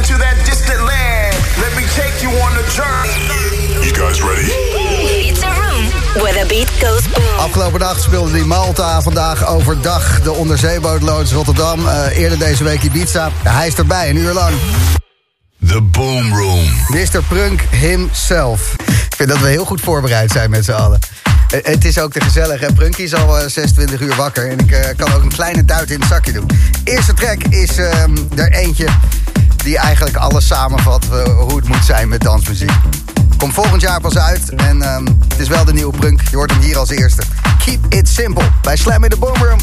into that distant land. Let me take you on a journey. You guys ready? It's a room where the beat goes boom. Afgelopen dag speelde die Malta, vandaag overdag de onderzeebootloods Rotterdam. Eh, eerder deze week Ibiza. Hij is erbij, een uur lang. The Boom Room. Mr. Prunk himself. Ik vind dat we heel goed voorbereid zijn met z'n allen. Eh, Het is ook te gezellig. En Prunky is al eh, 26 uur wakker. En ik eh, kan ook een kleine duit in het zakje doen. Eerste track is ehm, er eentje die eigenlijk alles samenvat... eh, hoe het moet zijn met dansmuziek. Komt volgend jaar pas uit. En ehm, het is wel de nieuwe Prunk. Je hoort hem hier als eerste. Keep it simple. Bij Slam in the Boom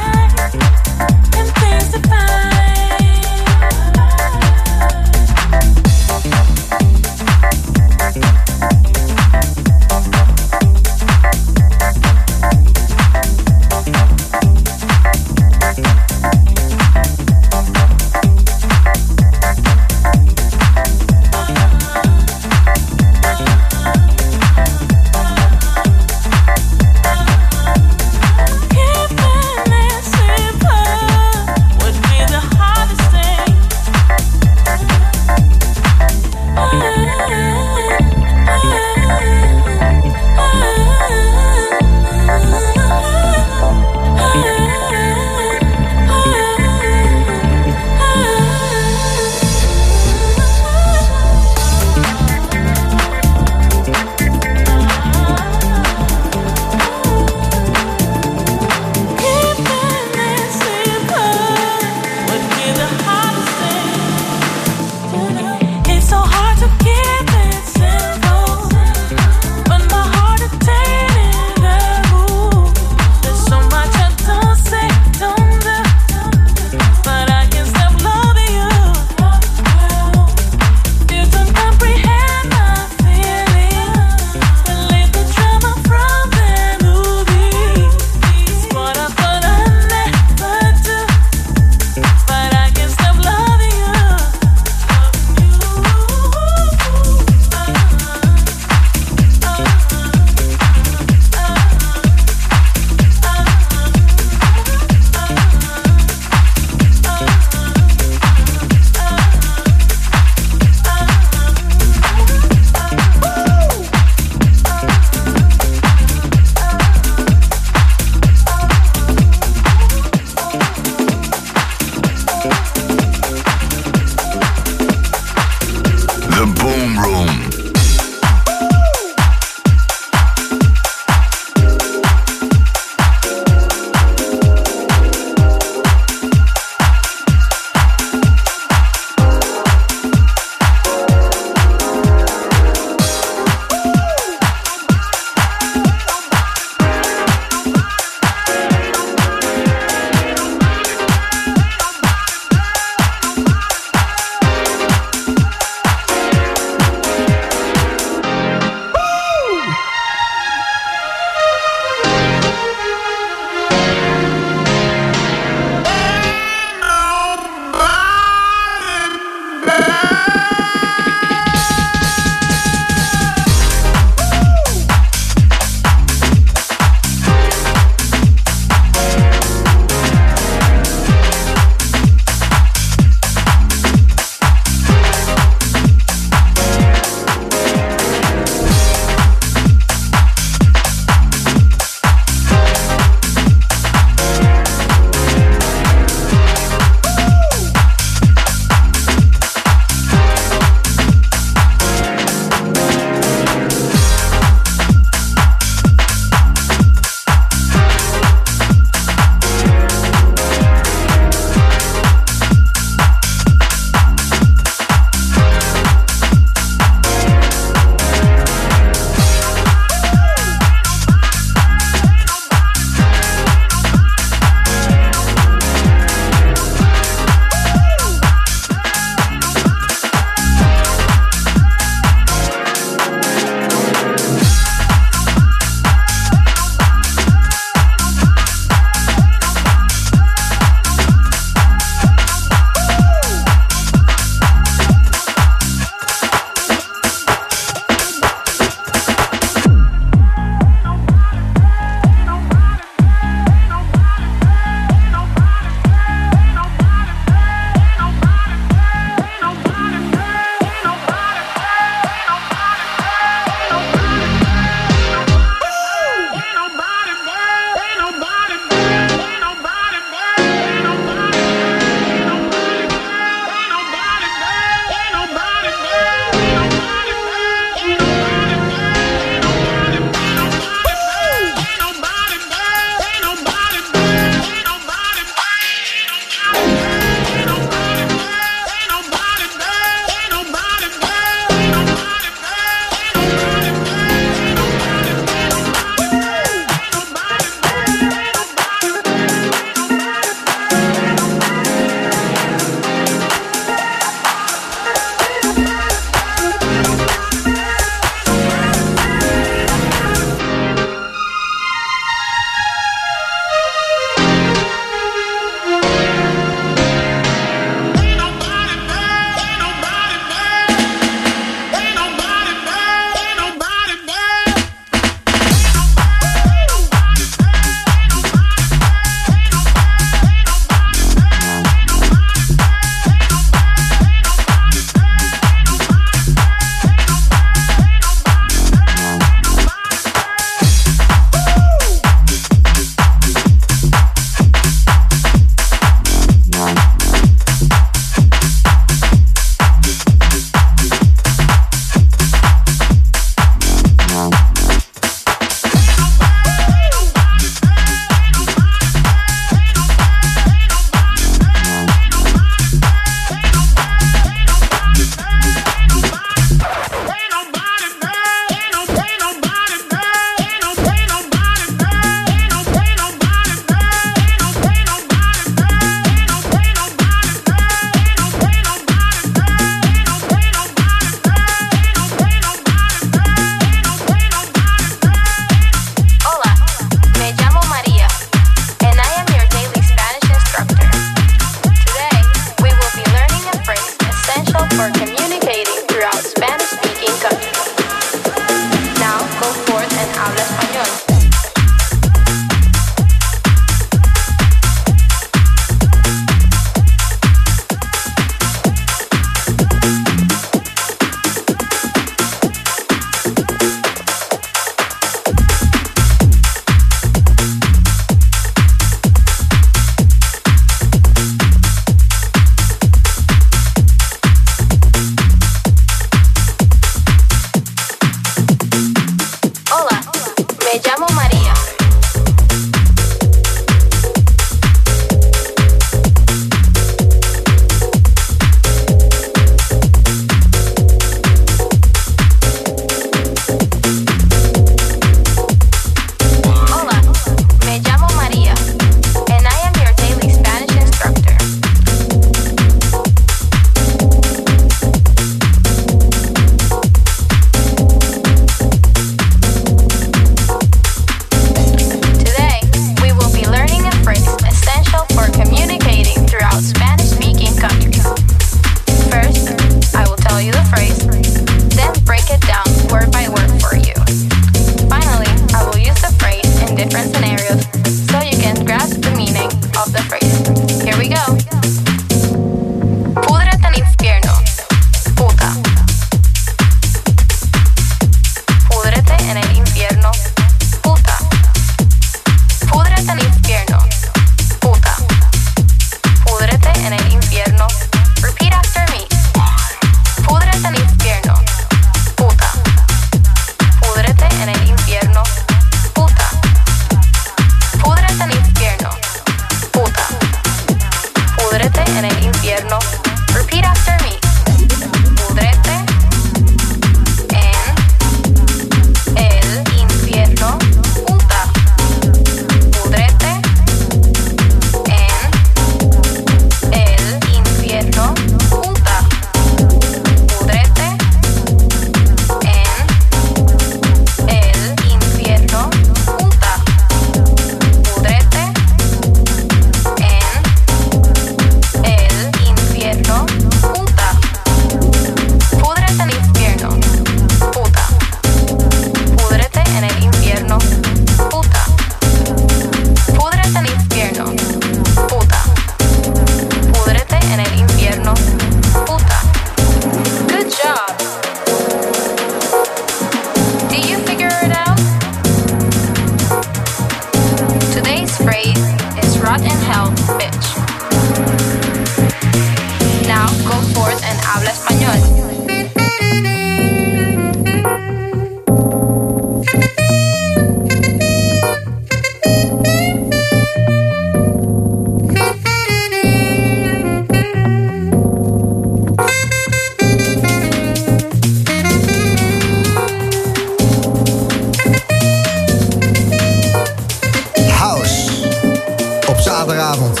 zaterdagavond.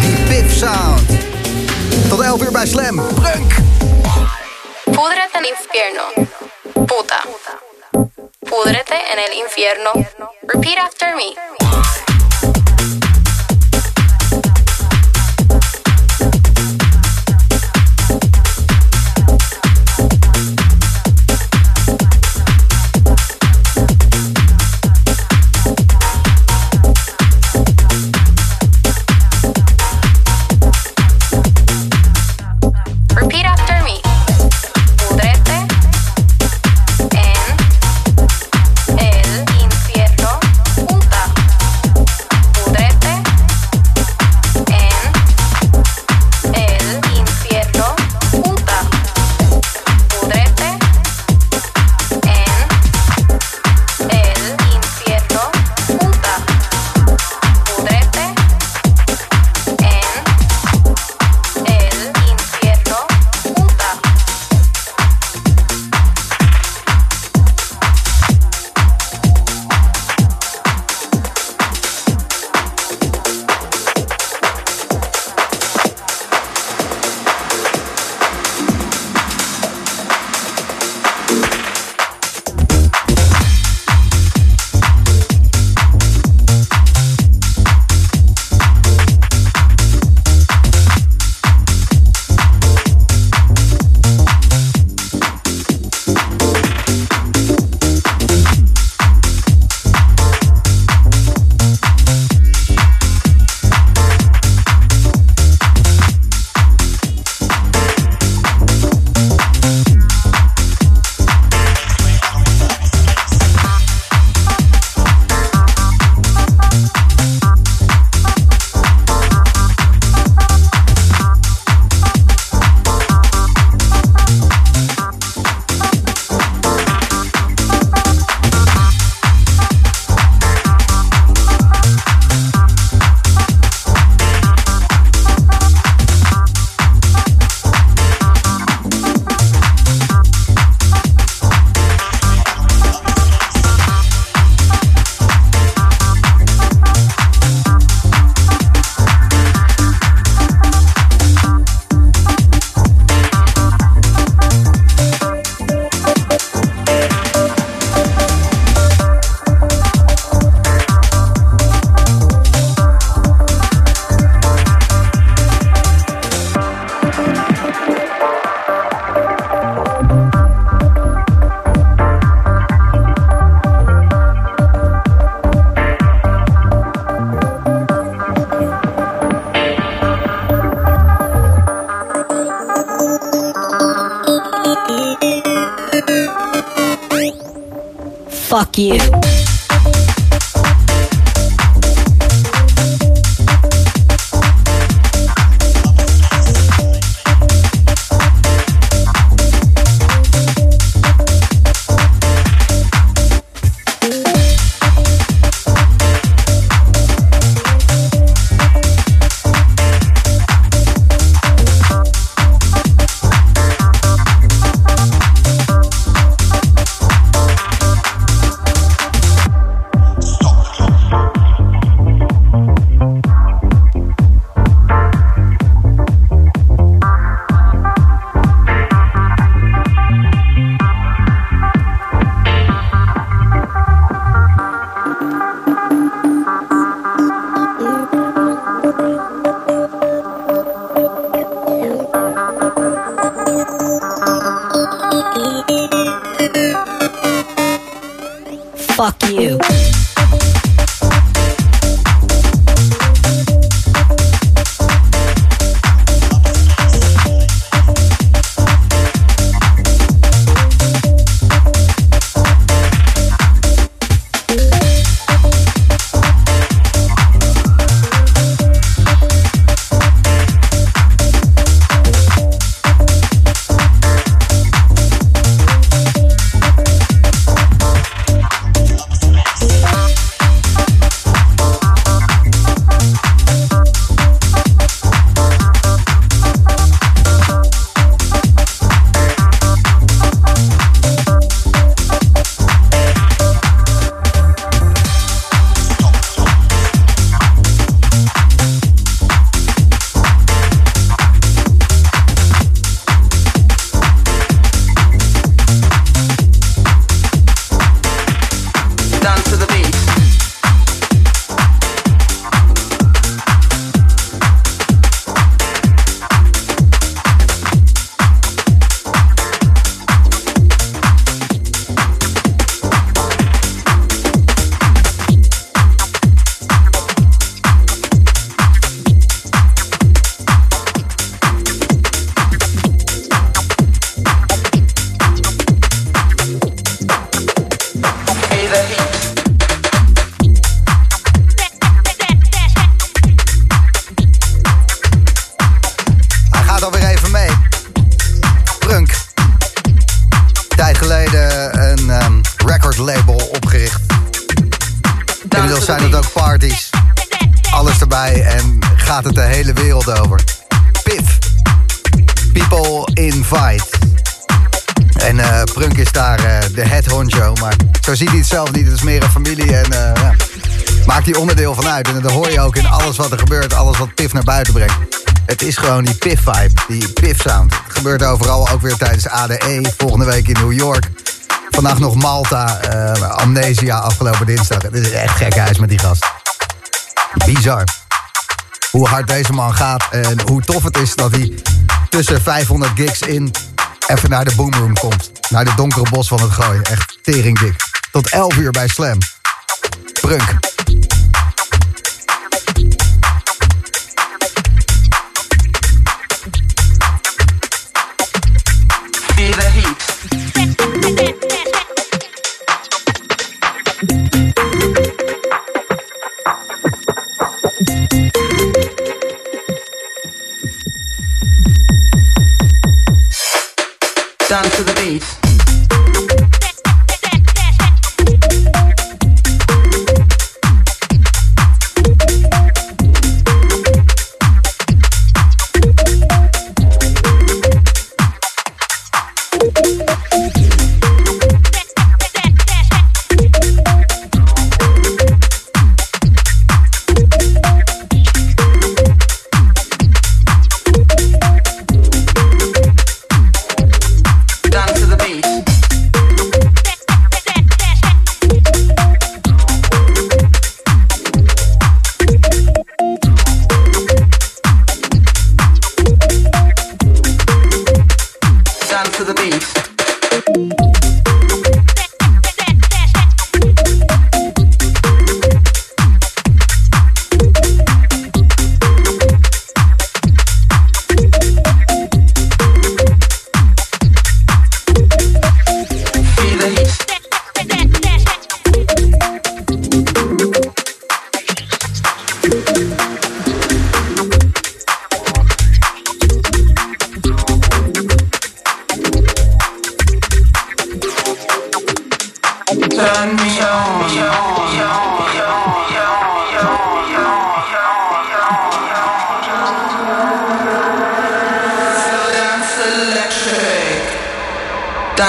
Die Biff Sound. Tot 11 uur bij Slam. Brunk! Púdrete en infierno. Puta. Pudrete en el infierno. Repeat after me. Is gewoon die Piff-vibe, die Piff-sound. Gebeurt overal, ook weer tijdens ADE. Volgende week in New York. Vandaag nog Malta, eh, Amnesia afgelopen dinsdag. Het is echt gek huis met die gast. Bizar. Hoe hard deze man gaat en hoe tof het is dat hij tussen 500 gigs in even naar de boomroom komt. Naar de donkere bos van het gooien. Echt teringdik. Tot 11 uur bij Slam. Prunk.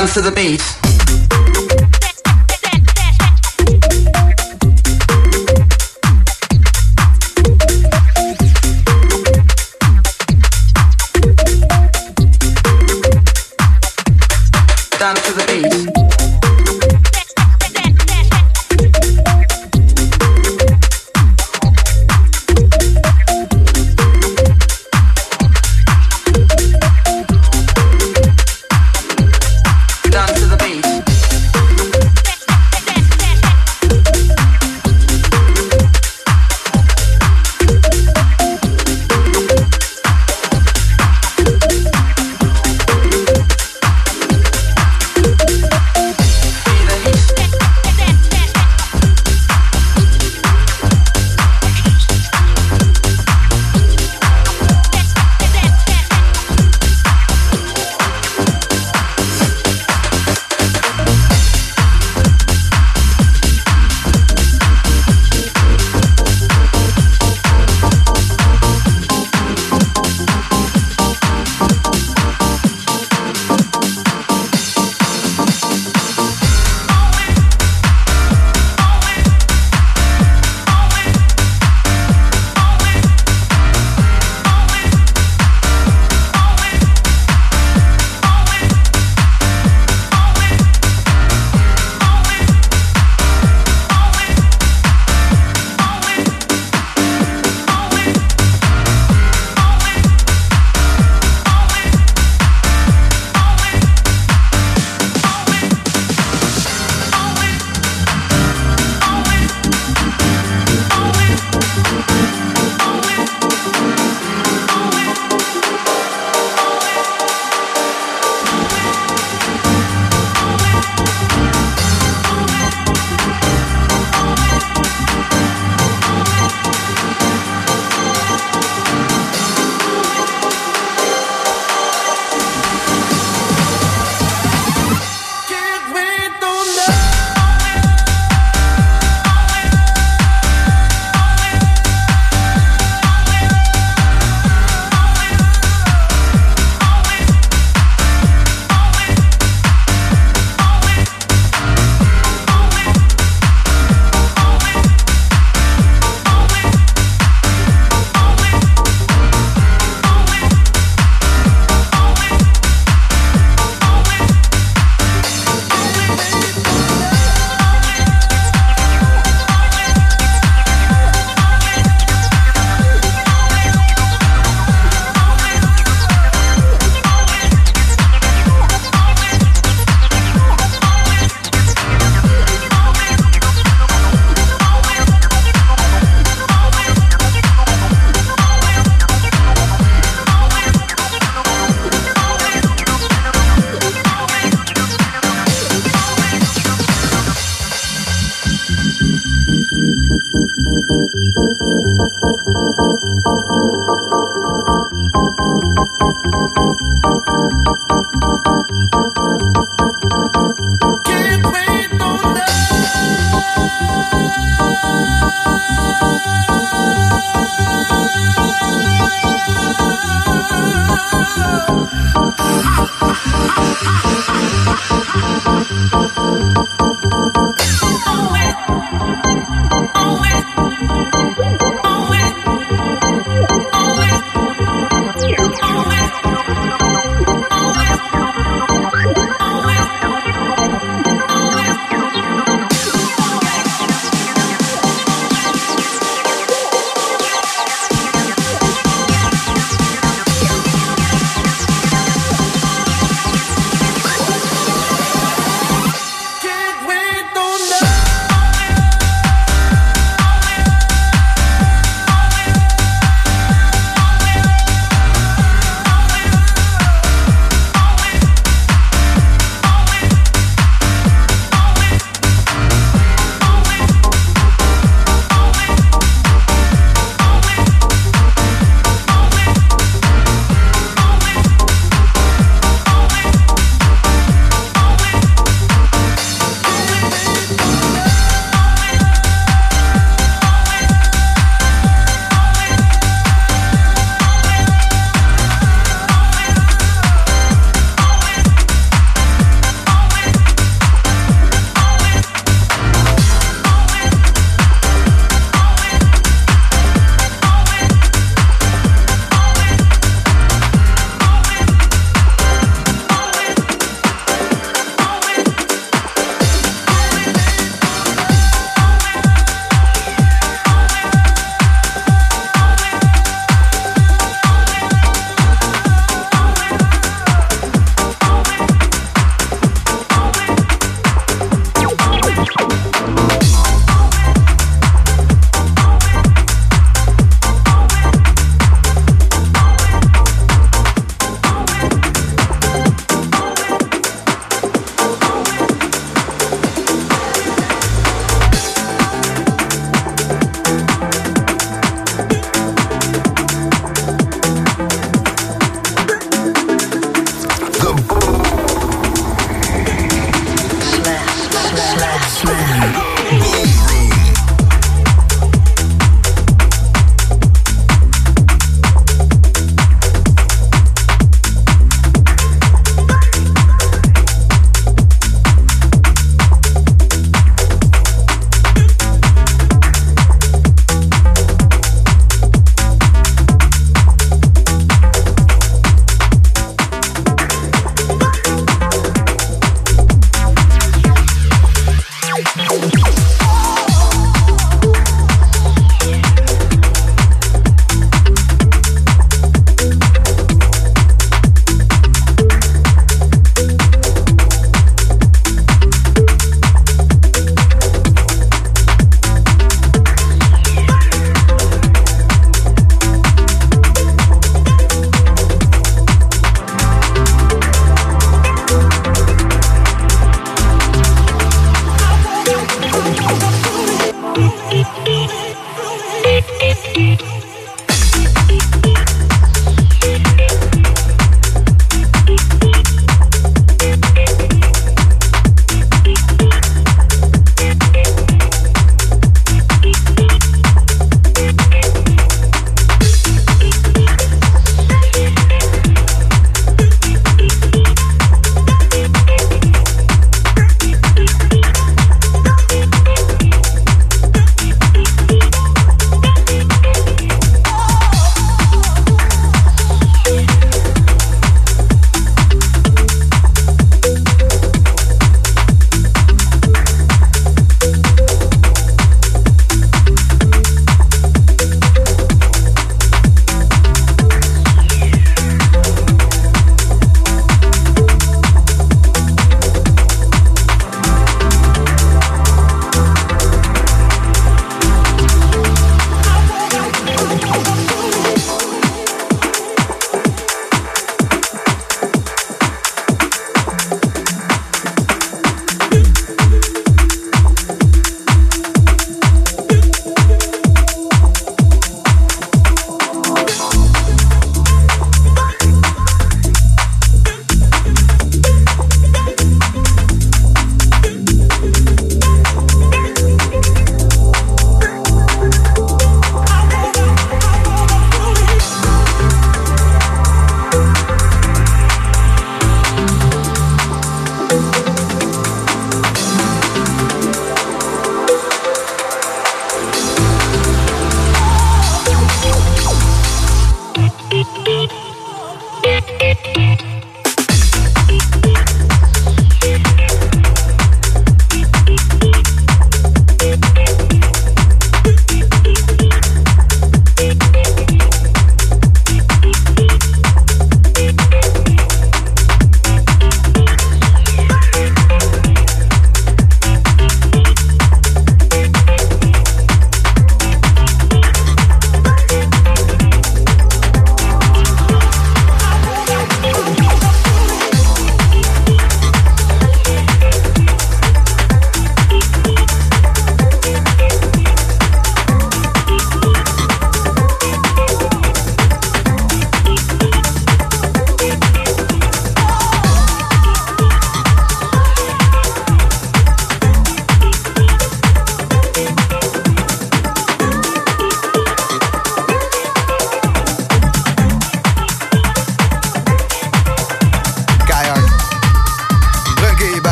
Dance to the beat.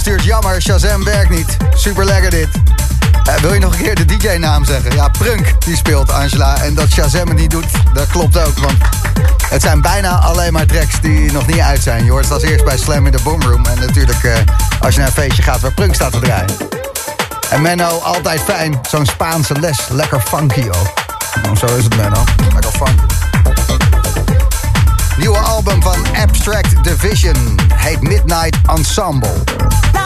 Stuurt jammer, Shazam werkt niet. Super lekker dit. Eh, wil je nog een keer de DJ-naam zeggen? Ja, Prunk die speelt Angela. En dat Shazam het niet doet, dat klopt ook. Want het zijn bijna alleen maar tracks die nog niet uit zijn. Je hoort het als eerst bij Slam in de Boomroom. En natuurlijk eh, als je naar een feestje gaat waar Prunk staat te draaien. En Menno, altijd fijn. Zo'n Spaanse les. Lekker funky ook. Nou, zo is het Menno. Lekker funky. Nieuwe album van Abstract Division. Heet Midnight Ensemble.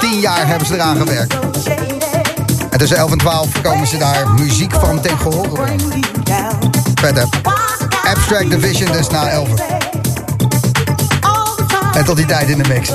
Tien jaar hebben ze eraan gewerkt. En tussen 11 en 12 komen ze daar muziek van ten. Vet hè? Abstract Division dus na 11. En tot die tijd in de mix.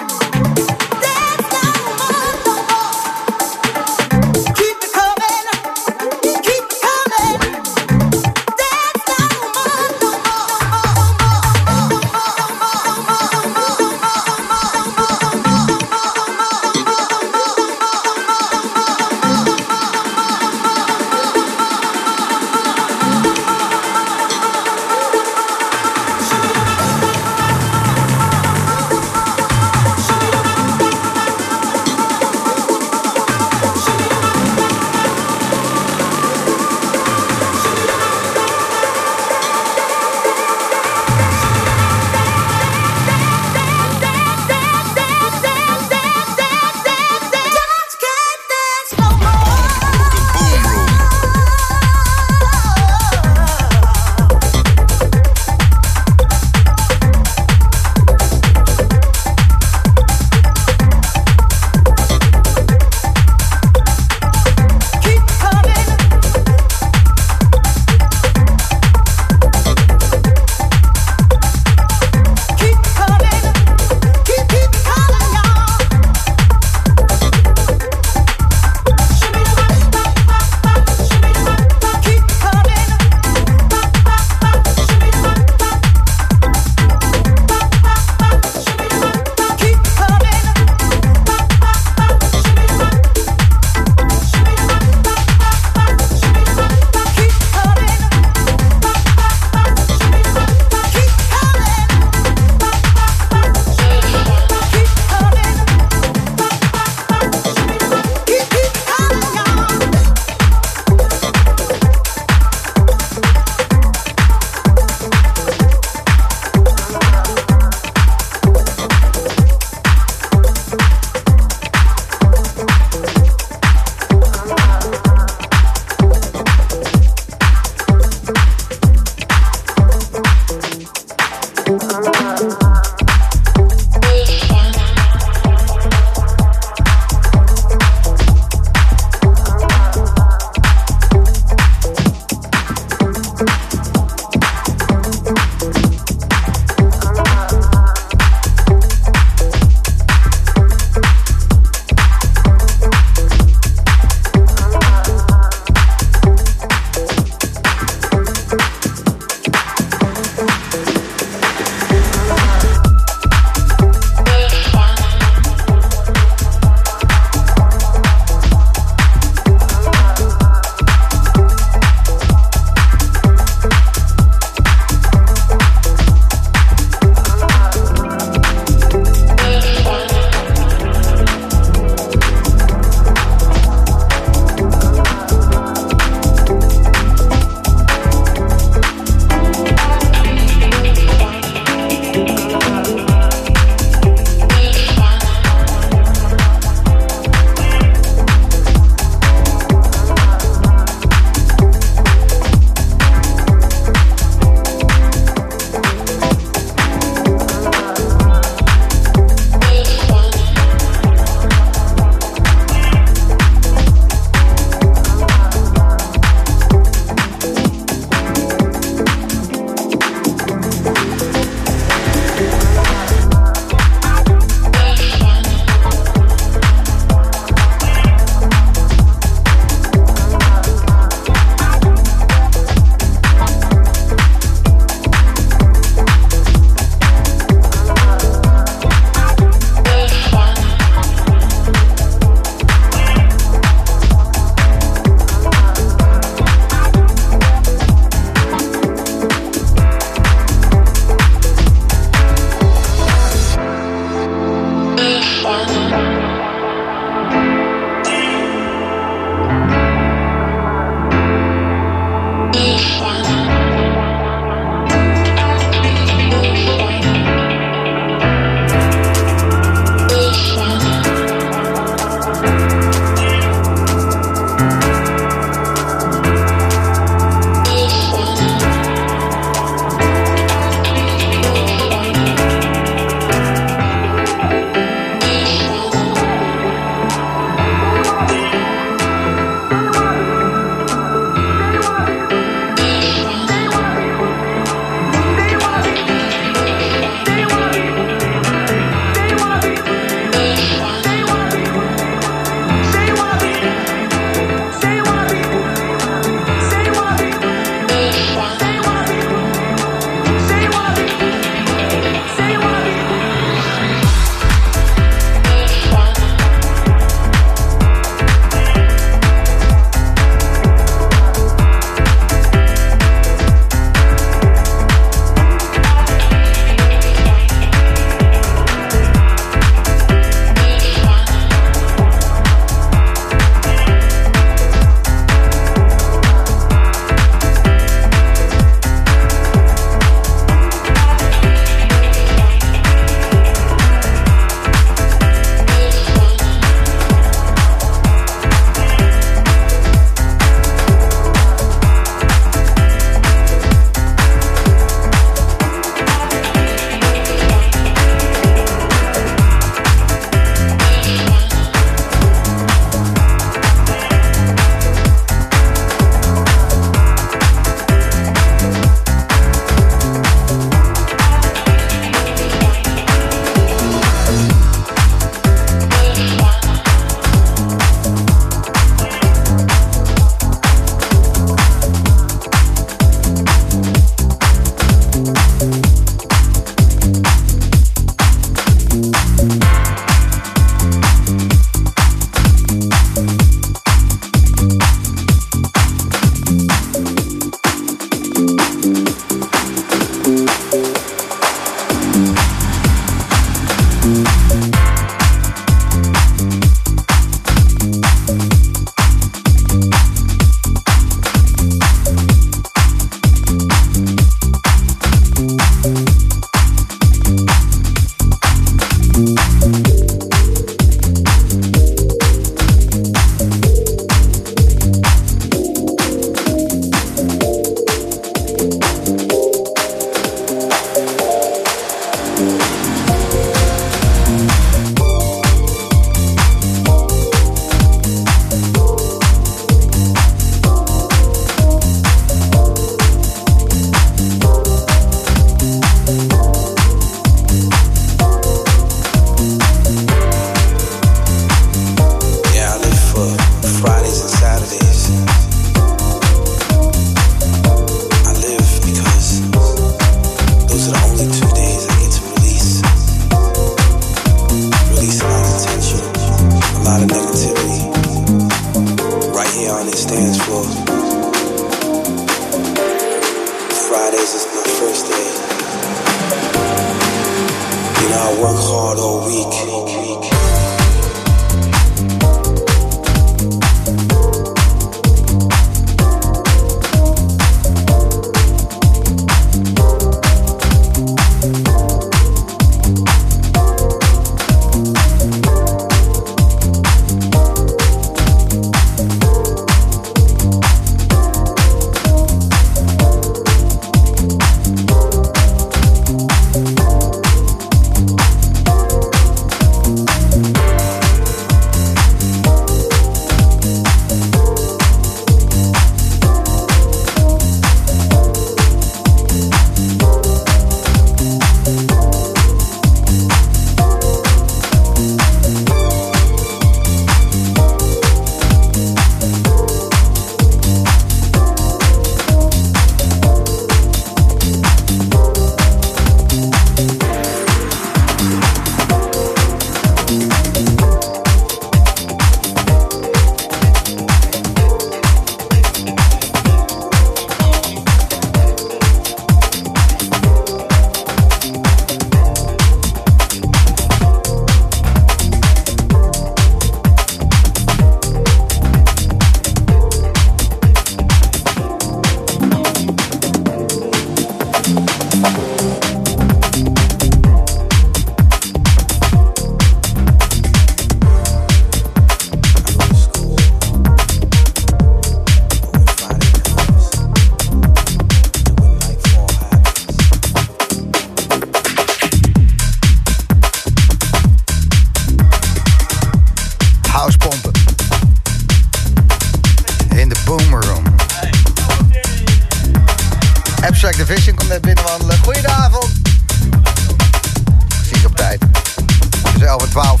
Tussen 11 en 12.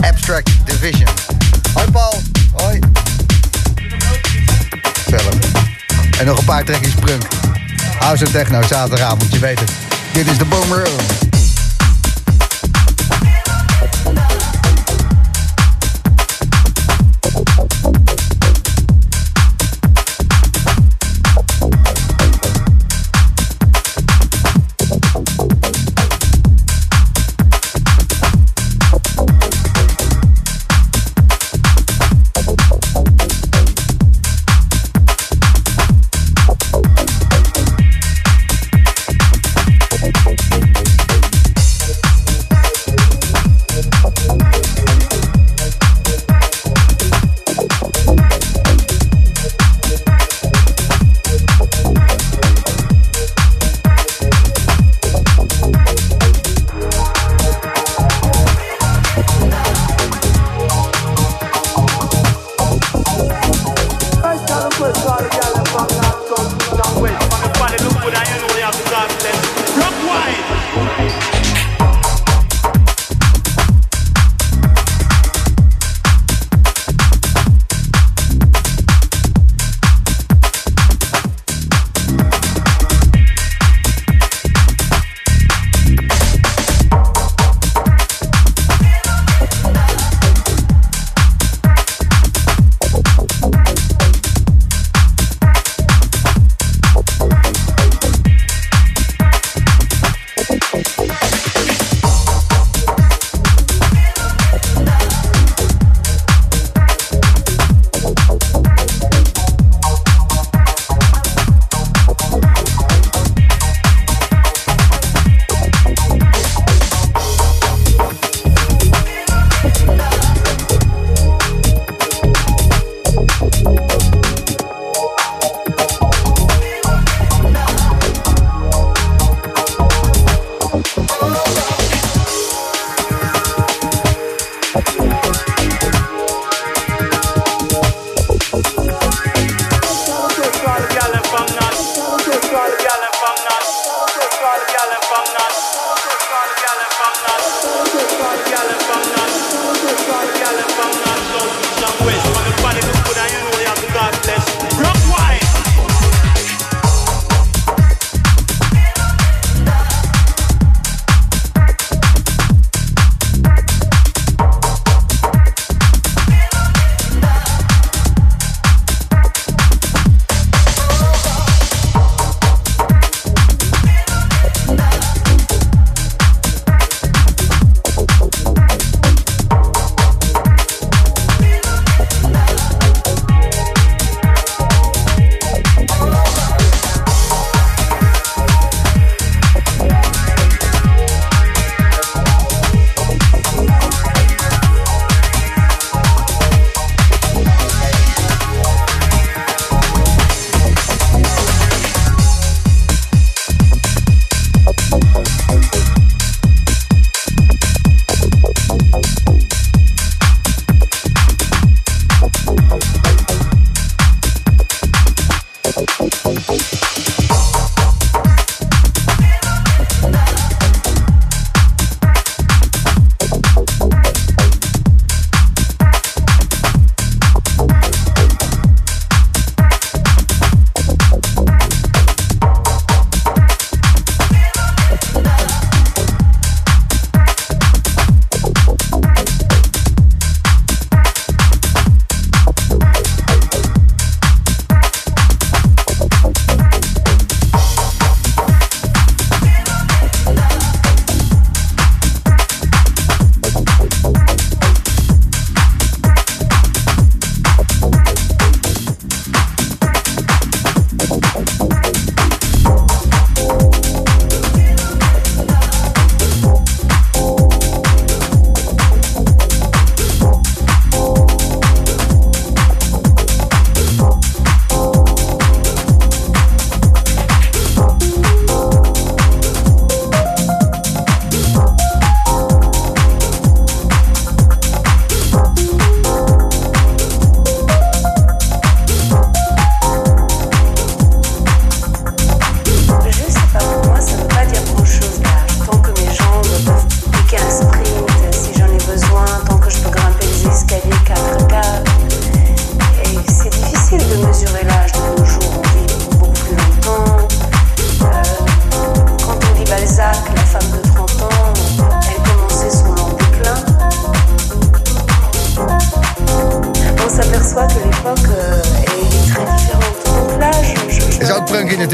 Abstract Division. Hoi Paul. Hoi. Gezellig. En nog een paar trekjes prunk. House en techno zaterdagavond, je weet het. Dit is de Boomer Room.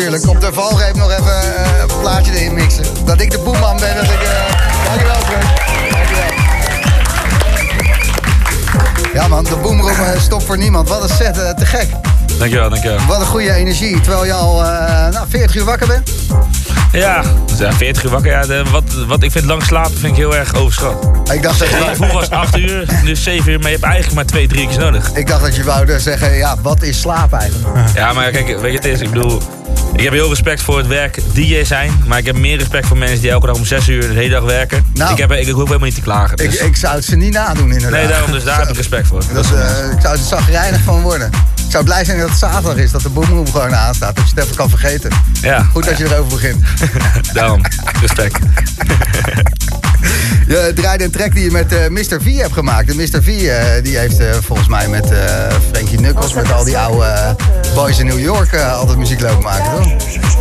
Natuurlijk. Op de valreep nog even eh, een plaatje erin mixen. Dat ik de boeman ben. Dat ik, eh, dankjewel, Prunk. Dankjewel. Ja man, de boomroom eh, stopt voor niemand. Wat een set, te gek. Dankjewel, dankjewel. Wat een goede energie. Terwijl je al nou, 40 uur wakker bent. Ja, dus ja 40 uur wakker. Ja, de, wat, wat ik vind lang slapen vind ik heel erg overschat. Ik dacht dat je, Vroeger was het 8 uur, nu is 7 uur, maar je hebt eigenlijk maar 2, 3 keer nodig. ik dacht dat je wou zeggen, ja, wat is slaap eigenlijk? Ja, maar kijk, weet je het is, ik bedoel... Ik heb heel respect voor het werk DJ zijn, maar ik heb meer respect voor mensen die elke dag om 6 uur de hele dag werken. Nou. ik, heb, ik, ik hoef helemaal niet te klagen. Ik, Dus, ik zou het ze niet nadoen inderdaad. nee, daarom, dus daar heb ik respect voor. Dat, is, eh, ik zou er zagrijnig van worden. Ik zou blij zijn dat het zaterdag is, dat de boomroom gewoon aanstaat. Dat je het even kan vergeten. Ja, Goed dat je erover begint. daarom. Respect. Je draaide een track die je met eh, Mr. V hebt gemaakt. En Mr. V eh, die heeft eh, volgens mij met eh Frankie Knuckles, met al die oude boys in New York eh, altijd muziek lopen maken, toch?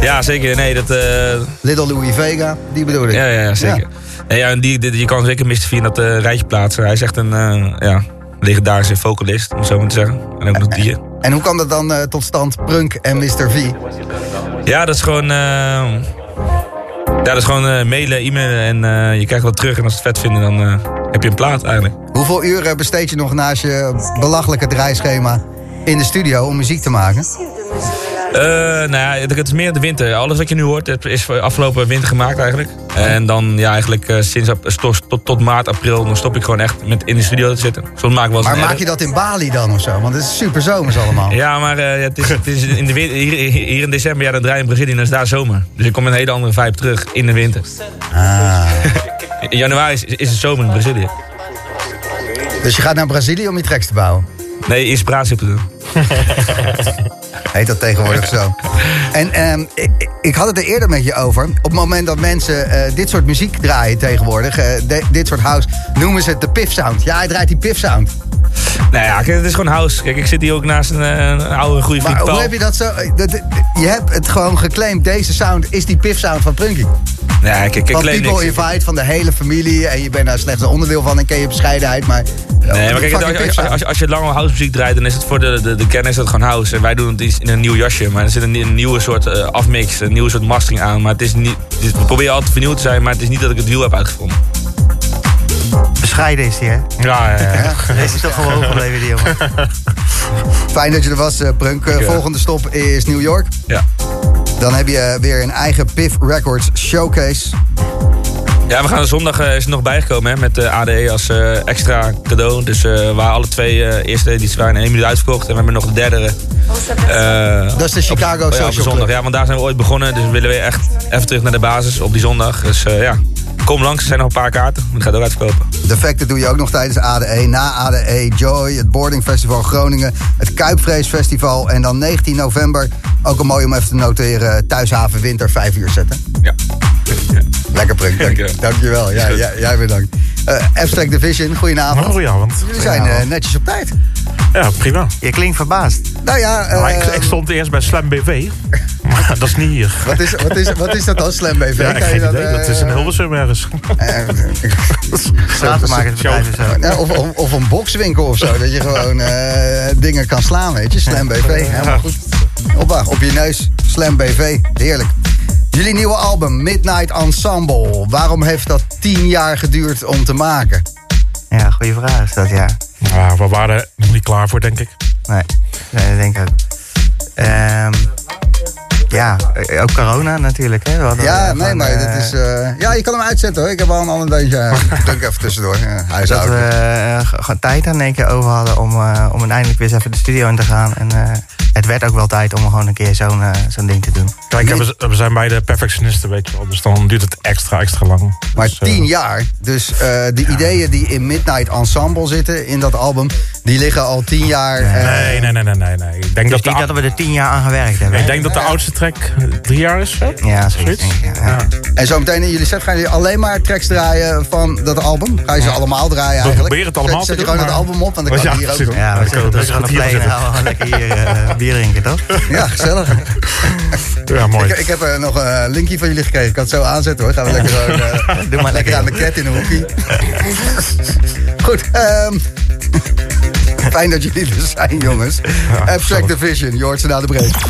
Ja, zeker. Nee, dat... eh, Little Louis Vega, die bedoel ik. ja, ja, ja, zeker. Nee, ja, en die, die- je kan zeker Mr. V in dat eh, rijtje plaatsen. Hij is echt een uh, ja, legendarische vocalist, om zo maar te zeggen. En ook nog die. En hoe kwam dat dan eh, tot stand, Prunk en Mr. V? Ja, dat is gewoon... ja, dat is gewoon eh, mailen, e-mailen en eh, je krijgt wat terug. En als ze het vet vinden, dan eh, heb je een plaat eigenlijk. Hoeveel uren besteed je nog naast je belachelijke draaischema in de studio om muziek te maken? Eh, nou ja, het is meer de winter. Alles wat je nu hoort is afgelopen winter gemaakt eigenlijk. En dan ja, eigenlijk eh, sinds tot, tot, tot maart, april, dan stop ik gewoon echt met in de studio te zitten. Soms maak ik wel eens Maar maak edit. je dat in Bali dan of zo? Want het is super zomers allemaal. Ja, maar eh, het, is, het is in de winter, hier, hier in december, ja, dan draai je in Brazilië en dan is daar zomer. Dus ik kom met een hele andere vibe terug in de winter. Ah. In januari is, is het zomer in Brazilië. Dus je gaat naar Brazilië om je tracks te bouwen. Nee, inspiratie op te doen. Heet dat tegenwoordig zo. En ehm, ik, ik- had het er eerder met je over. Op het moment dat mensen eh, dit soort muziek draaien tegenwoordig, eh, de- dit soort house, noemen ze het de piff sound. Ja, hij draait die piff sound. Nou ja, kijk, het is gewoon house. Kijk, ik zit hier ook naast een, eh, een oude goede vriend Maar Paul. hoe heb je dat zo? dat- je hebt het gewoon geclaimd. Deze sound is die piff sound van Prunky. Ja, kijk, ik Van claim People niks. Invite, van de hele familie. En je bent daar slechts een onderdeel van en ken je bescheidenheid. Maar, Nee, maar kijk, als, als, als, als, je langer housemuziek draait, dan is het voor de, de, de kennis dat gewoon house. En wij doen het iets in een nieuw jasje, maar er zit een, een nieuwe soort eh, afmix, een nieuwe soort mastering aan. Maar het is niet, is- we proberen altijd vernieuwd te zijn, maar het is niet dat ik het wiel heb uitgevonden. Bescheiden is hij, hè? Ja, ja, ja. Deze is toch gewoon gebleven, die jongen. Fijn dat je er was, eh, Prunk. Eh, volgende stop is New York. Ja. Dan heb je weer een eigen Piff Records showcase. Ja, we gaan zondag eh, is er nog bijgekomen hè, met de ADE als eh, extra cadeau. Dus eh waar alle twee eh, eerste edities waren in één minuut uitverkocht. En we hebben nog de derde. eh, Dat is de Chicago op, ja, Social de zondag. Club. Ja, want daar zijn we ooit begonnen. Dus we willen weer echt even terug naar de basis op die zondag. Dus eh, ja, kom langs. Er zijn nog een paar kaarten. Het gaat ook uitverkopen. De Factor doe je ook nog tijdens ADE. Na ADE Joy, het Boarding Festival Groningen, het Kuipvrees Festival. En dan 19 november, ook een mooi om even te noteren, Thuishaven Winter 5 uur zetten. Ja. Lekker Prunk, dank, Dankjewel. dankjewel. Ja, jij, jij bedankt. Eh Abstract Division, goeienavond. Oh, goedenavond. Jullie zijn eh, netjes op tijd. Ja, prima. Je klinkt verbaasd. Nou ja, eh, Maar ik, ik stond eerst bij Slam BV. Maar dat is niet hier. wat, is, wat, is, wat is dat dan, Slam BV? Ja, ik geen idee. eh, Dat is in Hilversum ergens. eh, Stratenmakersbedrijf of zo. Ja, of, of, of een bokswinkel of zo. Dat je gewoon eh, dingen kan slaan, weet je. Slam BV, helemaal goed. Hoppa, op je neus. Slam BV, heerlijk. Jullie nieuwe album, Midnight Ensemble. Waarom heeft dat tien jaar geduurd om te maken? Ja, goede vraag is dat, ja. Ja, we waren er nog niet klaar voor, denk ik. Nee, nee dat denk ik ook. Ehm, ja, eh, ook corona natuurlijk, hè. We Ja, eh, nee, maar eh, dit is... eh, ja, je kan hem uitzetten hoor. Ik heb wel een ander deuntje. Druk even tussendoor. Ja, Dat we huishouden. eh, g- gewoon tijd aan één keer over hadden om, eh, om uiteindelijk weer eens even de studio in te gaan. En eh, het werd ook wel tijd om gewoon een keer zo'n eh, zo'n ding te doen. Kijk, we, we zijn beide perfectionisten, weet je wel. Dus dan duurt het extra, extra lang. Maar Dus, eh, tien jaar. Dus eh, de ideeën die in Midnight Ensemble zitten, in dat album... die liggen al tien jaar... Nee, nee, nee, nee, nee. nee. Ik denk Dus dat de, niet dat we er tien jaar aan gewerkt hebben. ik denk dat de oudste track drie jaar is. hè? Ja, zoiets. ja. En zometeen in jullie set gaan jullie alleen maar tracks draaien van dat album? Ga je ze allemaal draaien eigenlijk? proberen het allemaal zet, zet te je gewoon doen, het album op, want dan kan je hier ook precies. doen. Ja, we ook. dus gaan we lekker hier eh, bier drinken, toch? Ja, gezellig. Ja, mooi. Ik, ik heb eh, nog een linkje van jullie gekregen. Ik kan het zo aanzetten hoor. Gaan we lekker, gewoon, eh, Doe maar lekker aan de cat in een hoekje. Goed, ehm fijn dat jullie er zijn jongens. Abstract Division, ze na de break.